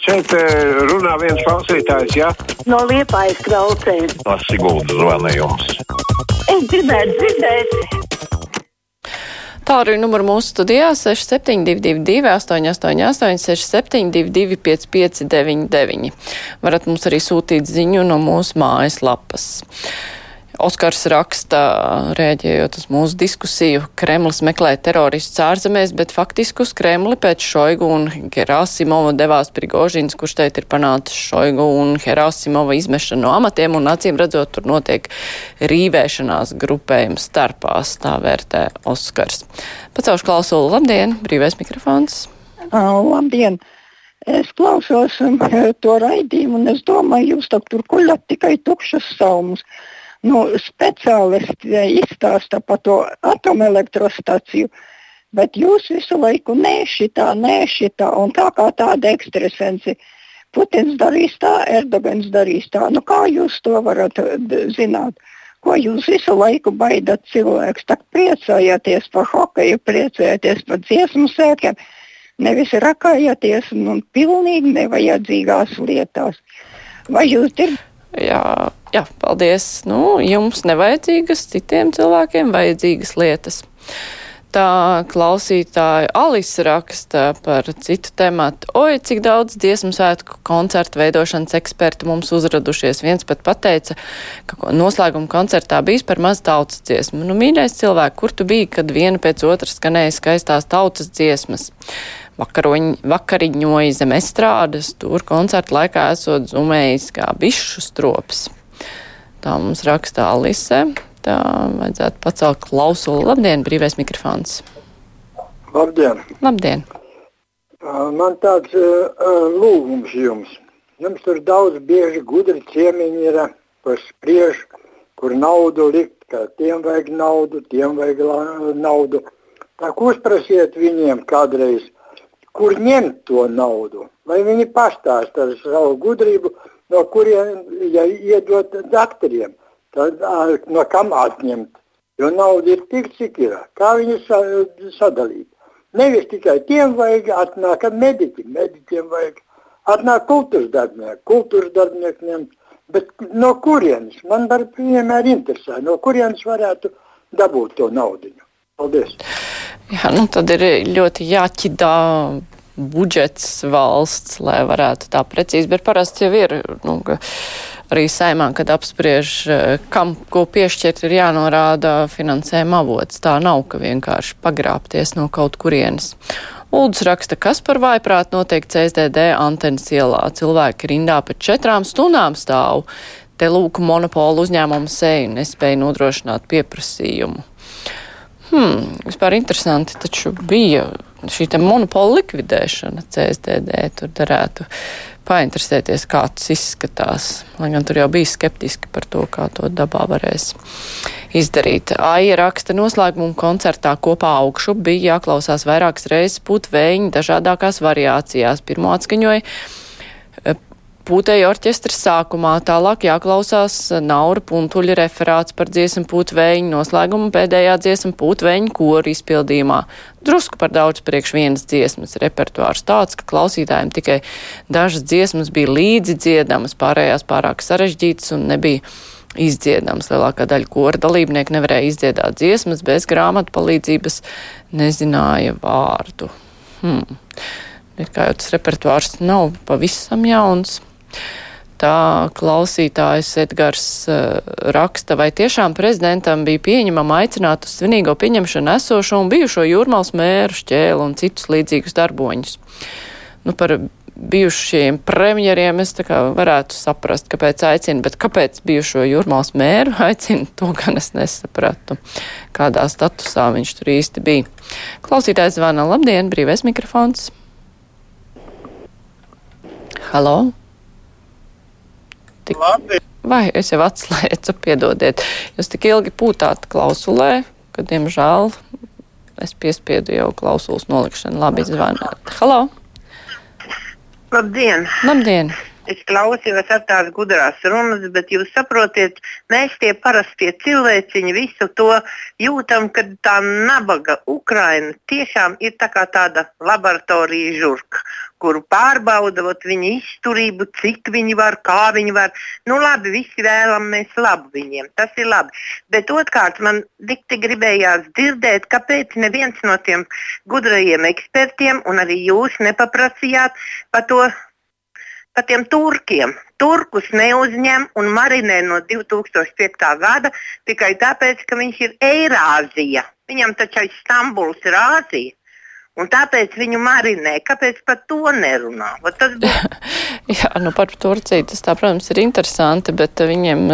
Šeit eh, runā viens klausītājs, jā? No liepājas klaucēm. No Siguldas zvanījums. Es gribētu dzirdēt. Tālruņa numuru mūsu studijā 6722, 888, 672, 559, varat mums arī sūtīt ziņu no mūsu mājaslapas. Oskars raksta, rēģējot uz mūsu diskusiju, Kremlis meklē teroristus ārzemēs, bet faktiski uz Kremli pēc Šoigu un Gerasimova devās Prigožins, kurš teikt ir panācis Šoigu un Gerasimova izmešanu no amatiem, un acīm redzot, tur notiek rīvēšanās grupējums starpās, tā vērtē Oskars. Pacaušu klausulu, labdien, brīvais mikrofons. Labdien! Es klausos um, to raidījumu, un es domāju, jūs tur kuļat tikai tukšas saumas nu, speciālisti izstāsta par to atomelektrostaciju, bet jūs visu laiku nē, šitā, nē, šitā, un tā kā tāda ekstrasensi. Putins darīs tā, Erdogans darīs tā. Nu, kā jūs to varat zināt? Ko jūs visu laiku baidat cilvēkus? Tak priecājieties par hokeju, priecājieties par dziesmu sēkiem, nevis rakājieties un pilnīgi nevajadzīgās lietās. Vai jūs dzirdat? Jā, jā, paldies. Nu, jums nevajadzīgas, citiem cilvēkiem vajadzīgas lietas. Tā klausītāja Alisa raksta par citu tematu. Oi, cik daudz dziesmu svētku koncertu veidošanas eksperti mums uzradušies. Viens pat pateica, ka noslēguma koncertā bijis par maz tautas dziesmu. Nu, mīļais cilvēk, kur tu biji, kad viena pēc otras skanēja skaistās tautas dziesmas? vakaroņ, vakariņoja zem estrādes, tur koncerta laikā esot zumējis kā bišu strops. Tā mums rakstā Alise. Tā vajadzētu pacelt klausulu. Labdien, brīvais mikrofons. Labdien. Labdien. Man tāds uh, lūgums jums. Jums tur daudz bieži gudri ciemiņi ir par spriež, kur naudu likt, ka tiem vajag naudu, tiem vajag naudu. Tā ko uzprasiet viņiem kādreiz, kur ņemt to naudu. Lai viņi pastāsta ar savu gudrību, no kuriem ja iedot doktoriem, tad no kam atņemt. Jo nauda ir tik, cik ir. Kā viņu sadalīt? Nevis tikai tiem vajag, atnāk mediķi, mediķiem vajag, atnāk kultūras darbinieki, kultūras darbiniekiem. Bet no kurienes? Man vienmēr interesē, no kurienes varētu dabūt to naudu. Paldies! Jā, nu tad ir ļoti jāķidā budžets valsts, lai varētu tā precīzi, bet parasti jau ir, nu, arī saimā, kad apspriež, kam ko piešķirt, ir jānorāda finansējuma avots. Tā nav, ka vienkārši pagrāpties no kaut kurienes. Uldus raksta, kas par vaiprāt notiek CSDD antenas ielā. Cilvēki rindā pēc četrām stundām stāv. Te lūk, monopolu uzņēmumu seju nespēja nodrošināt pieprasījumu. Hmm, vispār interesanti, taču bija šī monopola likvidēšana CSDD. Tur derētu painteresēties, kā tas izskatās. Lai gan tur jau bija skeptiski par to, kā to dabā varēs izdarīt. Aija raksta noslēgumu koncertā kopā augšu bija jāklausās vairākas reizes putvēņi dažādākās variācijās. Pirmo atskaņoja Pūtēja orķestra sākumā tālāk jāklausās Naura Puntuļa referāts par dziesmu pūtvēņu noslēgumu pēdējā dziesma pūtvēņu koru izpildījumā. Drusku par daudz priekš vienas dziesmas repertuārs tāds, ka klausītājiem tikai dažas dziesmas bija līdzi dziedamas, pārējās pārāk sarežģītas un nebija izdziedams. Lielākā daļa kora dalībnieku nevarēja izdziedāt dziesmas bez grāmatu palīdzības, nezināja vārdu. Hmm. Kā jau tas repertuārs nav pavisam jauns. Tā klausītājs Edgars uh, raksta, vai tiešām prezidentam bija pieņemama aicināt uz svinīgo pieņemšanu esošo un bijušo jūrmals mēru šķēlu un citus līdzīgus darboņus. Nu, par bijušajiem premjeriem es tā kā varētu saprast, kāpēc aicina, bet kāpēc bijušo jūrmals mēru aicina, to gan es nesapratu, kādā statusā viņš tur īsti bija. Klausītājs zvana, labdien, brīvais mikrofons. Halo! Tik... Vai es jau atslēdzu, piedodiet, jūs tik ilgi pūtāt klausulē, ka, diemžēl, es piespiedu jau klausulas nolikšanu. Labi, zvanāt. Halo! Labdien! Labdien! Es klausījos ar tās gudrās runas, bet jūs saprotiet, mēs tie parastie cilvēciņi visu to jūtam, ka tā nabaga Ukraina tiešām ir tā kā tāda laboratorija žurka, kuru pārbauda ot, viņa izturību, cik viņi var, kā viņi var. Nu labi, visi vēlamies labu viņiem, tas ir labi. Bet otrkārt man dikti gribējās dzirdēt, kāpēc neviens no tiem gudrajiem ekspertiem un arī jūs nepaprasījāt par to par tiem turkiem. Turkus neuzņem un marinē no 2005. gada tikai tāpēc, ka viņš ir Eirāzija. Viņam taču aiz Stambuls ir Āzija. Un tāpēc viņu marinē. Kāpēc par to nerunā? Tas būs... Jā, nu par Turciju tas, tā, protams, ir interesanti, bet viņiem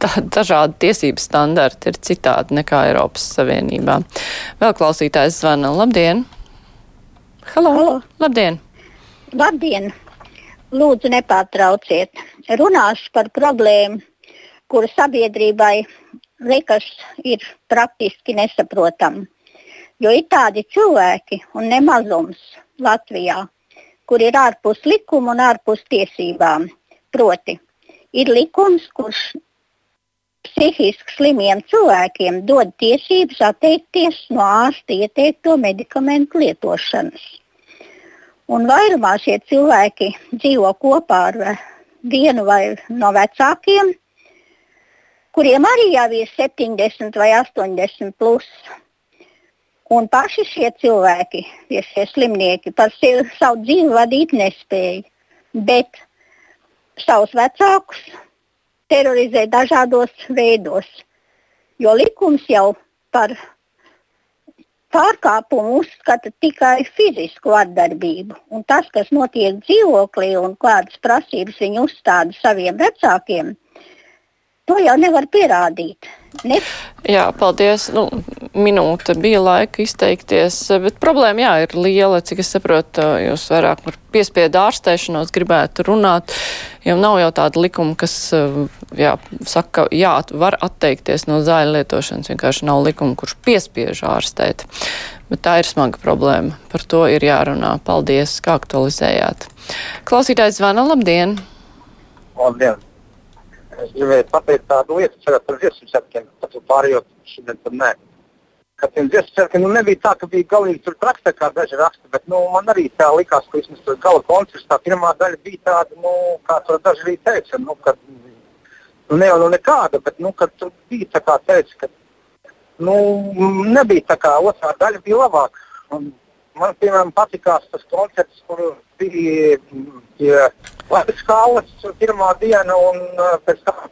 tā, dažādi tiesības standarti ir citādi nekā Eiropas Savienībā. Vēl klausītājs zvana. Labdien! Halo! Halo. Labdien! Labdien! Lūdzu nepārtrauciet. Runāšu par problēmu, kura sabiedrībai liekas ir praktiski nesaprotama. Jo ir tādi cilvēki un nemazums Latvijā, kur ir ārpus likuma un ārpus tiesībām. Proti, ir likums, kurš psihiski slimiem cilvēkiem dod tiesības atteikties no ārsta ieteikto medikamentu lietošanas. Un vairumā šie cilvēki dzīvo kopā ar vienu vai no vecākiem, kuriem arī jau ir 70 vai 80 plus. Un paši šie cilvēki, šie slimnieki, par sevi, savu dzīvi vadīt nespēja, bet savus vecākus terorizē dažādos veidos. Jo likums jau par pārkāpumu uzskata tikai fizisku vardarbību. Un tas, kas notiek dzīvoklī un kādas prasības viņi uzstāda saviem vecākiem, to jau nevar pierādīt. Ne? Jā, paldies. Nu, minūte bija laika izteikties, bet problēma, jā, ir liela. Cik es saprotu, jūs vairāk par piespiedu ārstēšanos gribētu runāt. Jau nav jau tāda likuma, kas, jā, saka, jā, var atteikties no zāļu lietošanas. Vienkārši nav likuma, kurš piespiež ārstēt. Bet tā ir smaga problēma. Par to ir jārunā. Paldies, kā aktualizējāt. Klausītājs zvana, labdien! Labdien! Es gribēju pateikt tādu lietu, cerot par dziesmu svētkiem, tad pārējot šodien tad nē. Kad tiem dziesmu svētkiem nu, nebija tā, ka bija galīgi tur traksta, kā daži raksta, bet nu, man arī tā likās, ka vismaz tur gala koncerts, tā pirmā daļa bija tāda, nu, kā to daži arī teica, nu, kad, nu, ne jau nu nekāda, bet, nu, kad tur bija tā kā teica, ka, nu, nebija tā kā otrā daļa bija labāka. Un man, piemēram, patikās tas koncerts, kur bija tie Latvijas kālas pirmā diena un uh, pēc tam.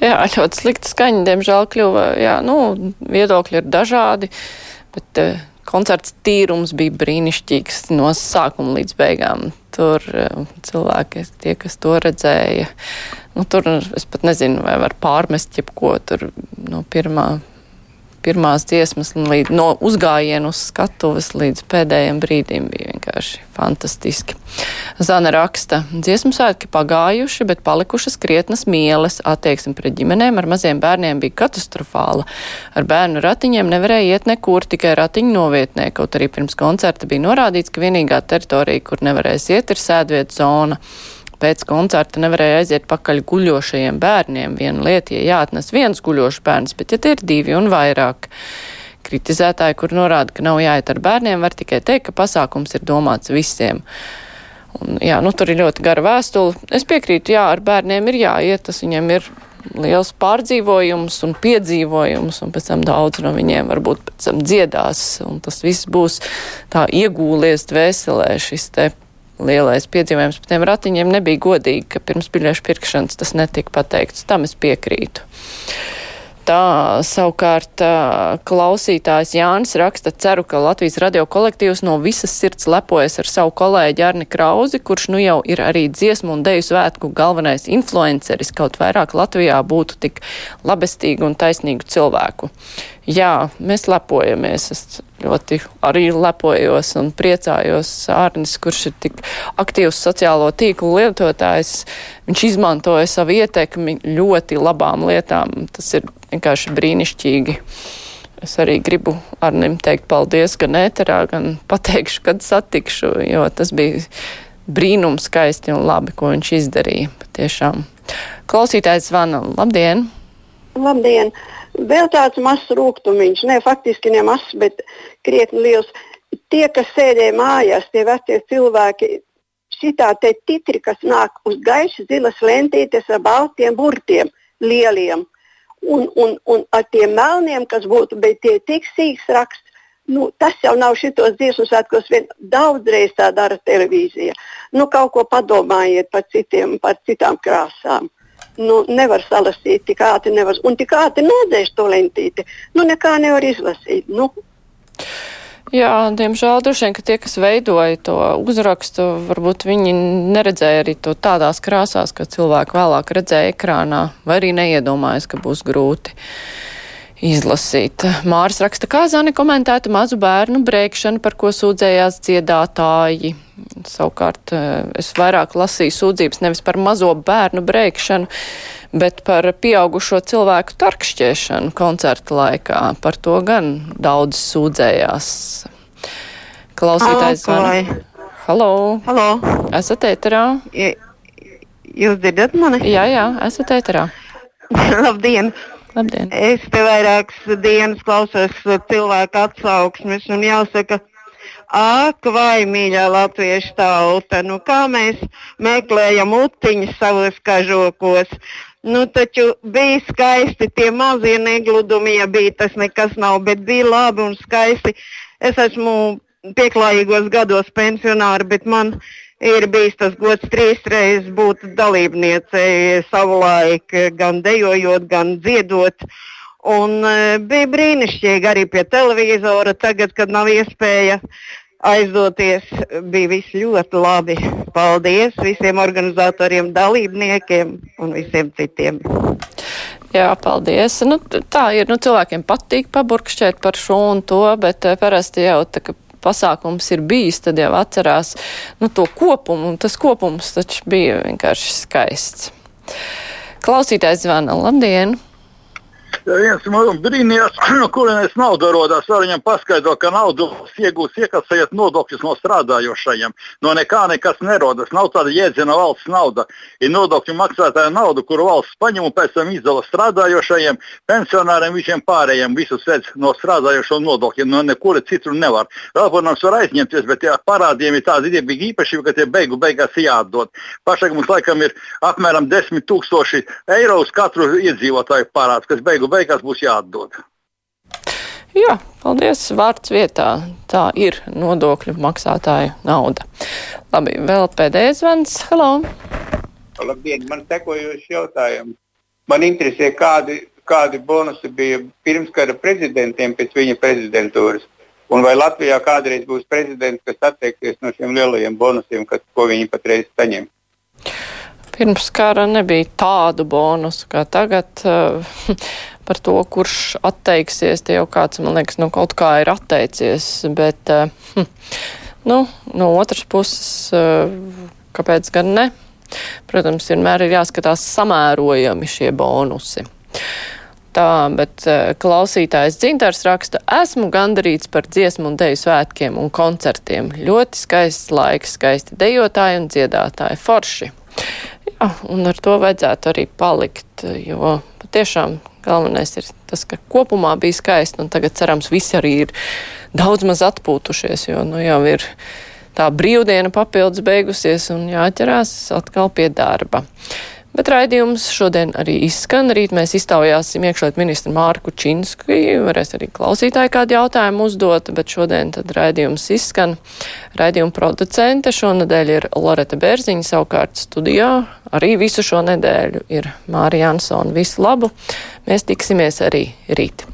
Jā, ļoti slikta skaņa, diemžēl kļuva. Jā, nu, viedokļi ir dažādi, bet uh, koncerts tīrums bija brīnišķīgs no sākuma līdz beigām. Tur uh, cilvēki, tie, kas to redzēja, nu, tur es pat nezinu, vai var pārmest jebko tur no pirmā pirmās dziesmas līdz, no uzgājienu uz skatuves līdz pēdējiem brīdim bija vienkārši fantastiski. Zana raksta, dziesmu svētki pagājuši, bet palikušas krietnas mieles. Attieksme pret ģimenēm ar maziem bērniem bija katastrofāla. Ar bērnu ratiņiem nevarēja iet nekur, tikai ratiņu novietnē, kaut arī pirms koncerta bija norādīts, ka vienīgā teritorija, kur nevarēs iet, ir sēdvietu zona. Pēc koncerta nevarēja aiziet pakaļ guļošajiem bērniem. Viena lieta, ja jāatnes viens guļošs bērns, bet ja tie ir divi un vairāk. Kritizētāji, kur norāda, ka nav jāiet ar bērniem, var tikai teikt, ka pasākums ir domāts visiem. Un, jā, nu, tur ir ļoti gara vēstule. Es piekrītu, jā, ar bērniem ir jāiet, tas viņiem ir liels pārdzīvojums un piedzīvojums, un pēc tam daudz no viņiem varbūt pēc tam dziedās, un tas viss būs tā iegūlies dvēselē šis te lielais piedzīvojums par tiem ratiņiem nebija godīgi, ka pirms biļešu pirkšanas tas netika pateikts. Tam es piekrītu. Tā savukārt klausītājs Jānis raksta, ceru, ka Latvijas radio kolektīvs no visas sirds lepojas ar savu kolēģi Arni Krauzi, kurš nu jau ir arī dziesmu un deju svētku galvenais influenceris, kaut vairāk Latvijā būtu tik labestīgu un taisnīgu cilvēku. Jā, mēs lepojamies. Es ļoti arī lepojos un priecājos. Ārnis, kurš ir tik aktīvs sociālo tīklu lietotājs, viņš izmantoja savu ietekmi ļoti labām lietām. Tas ir vienkārši brīnišķīgi. Es arī gribu Arnim teikt paldies gan ēterā, gan pateikšu, kad satikšu, jo tas bija brīnums skaisti un labi, ko viņš izdarīja. Tiešām. Klausītājs zvana. Labdien! Labdien! Vēl tāds mazs rūkumiņš, ne faktiski ne mazs, bet krietni liels. Tie, kas sēdēja mājās, tie vecie cilvēki, šitā te titri, kas nāk uz gaiša zilas lentītes ar baltiem burtiem, lieliem, un, un, un ar tiem melniem, kas būtu, bet tie tik sīks raksts. Nu, tas jau nav šitos dziesmu svētkos, vien daudzreiz tā dara televīzija. Nu, kaut ko padomājiet par, citiem, par citām krāsām nu, nevar salasīt tik ātri, nevar, un tik ātri nodēļ to lentīti. Nu, nekā nevar izlasīt. Nu. Jā, diemžēl droši vien, ka tie, kas veidoja to uzrakstu, varbūt viņi neredzēja arī to tādās krāsās, ka cilvēki vēlāk redzēja ekrānā, vai arī neiedomājas, ka būs grūti izlasīt. Māris raksta, kā Zani komentētu mazu bērnu brēkšanu, par ko sūdzējās dziedātāji. Savukārt eh, es vairāk lasīju sūdzības nevis par mazo bērnu brēkšanu, bet par pieaugušo cilvēku tarkšķiešanu koncerta laikā. Par to gan daudz sūdzējās. Klausītājs zvana. Halo! Halo! Esat ēterā? Jūs dzirdat mani? Jā, jā, esat ēterā. Labdien! Labdien. Es te vairākas dienas klausos cilvēku atsauksmes un jāsaka, Ak, vai mīļā latviešu tauta, nu kā mēs meklējam utiņas savos kažokos. Nu, taču bija skaisti tie mazie negludumi, ja bija tas nekas nav, bet bija labi un skaisti. Es esmu pieklājīgos gados pensionāri, bet man ir bijis tas gods trīs reizes būt dalībniecei savulaik, gan dejojot, gan dziedot. Un uh, bija brīnišķīgi arī pie televizora. Tagad, kad nav iespēja aizdoties, bija viss ļoti labi. Paldies visiem organizatoriem, dalībniekiem un visiem citiem. Jā, paldies. Nu, tā ir. Nu, cilvēkiem patīk paburkšķēt par šo un to, bet uh, parasti jau tā, ka pasākums ir bijis, tad jau atcerās nu, to kopumu, un tas kopums taču bija vienkārši skaists. Klausītājs zvana. Labdien! Viens brīnījās, no kurienes nauda rodas. Var viņam paskaidrot, ka naudu iegūs iekasējot nodokļus no strādājošajiem. No nekā nekas nerodas. Nav tāda jēdziena valsts nauda. Ir nodokļu maksātāja nauda, kuru valsts paņem un pēc tam izdala strādājošajiem, pensionāriem, visiem pārējiem. Visus redz no strādājošo nodokļiem. No nekura citur nevar. Vēl, protams, var aizņemties, bet jā, parādiem ir tāda iedibīga īpašība, ka tie beigu beigās jāatdod. Pašlaik mums laikam ir apmēram 10 tūkstoši eiro uz katru iedzīvotāju parāds, kas beigu beigās beigās būs jāatdod. Jā, paldies. Vārds vietā. Tā ir nodokļu maksātāja nauda. Labi, vēl pēdējais zvans. Halo! Labdien, man sekojošs jautājums. Man interesē, kādi, kādi bonusi bija pirmskara prezidentiem pēc viņa prezidentūras. Un vai Latvijā kādreiz būs prezidents, kas atteiksies no šiem lielajiem bonusiem, kas, ko viņi patreiz saņem? Pirms kara nebija tādu bonusu kā tagad. par to, kurš atteiksies. Tie jau kāds, man liekas, nu, kaut kā ir atteicies. Bet, eh, hm, nu, no otras puses, eh, kāpēc gan ne? Protams, vienmēr ir jāskatās samērojami šie bonusi. Tā, bet eh, klausītājs Dzintars raksta, esmu gandarīts par dziesmu un deju svētkiem un koncertiem. Ļoti skaists laiks, skaisti dejotāji un dziedātāji forši. Jā, un ar to vajadzētu arī palikt, jo patiešām Galvenais ir tas, ka kopumā bija skaisti, un tagad cerams visi arī ir daudz maz atpūtušies, jo nu jau ir tā brīvdiena papildus beigusies un jāķerās atkal pie darba. Bet raidījums šodien arī izskan. Rīt mēs iztaujāsim iekšliet ministru Mārku Činsku. Varēs arī klausītāji kādu jautājumu uzdot, bet šodien tad raidījums izskan. Raidījuma producente šonadēļ ir Loreta Bērziņa, savukārt studijā arī visu šo nedēļu ir Mārija Ansona. Visu labu! Mēs tiksimies arī rīt.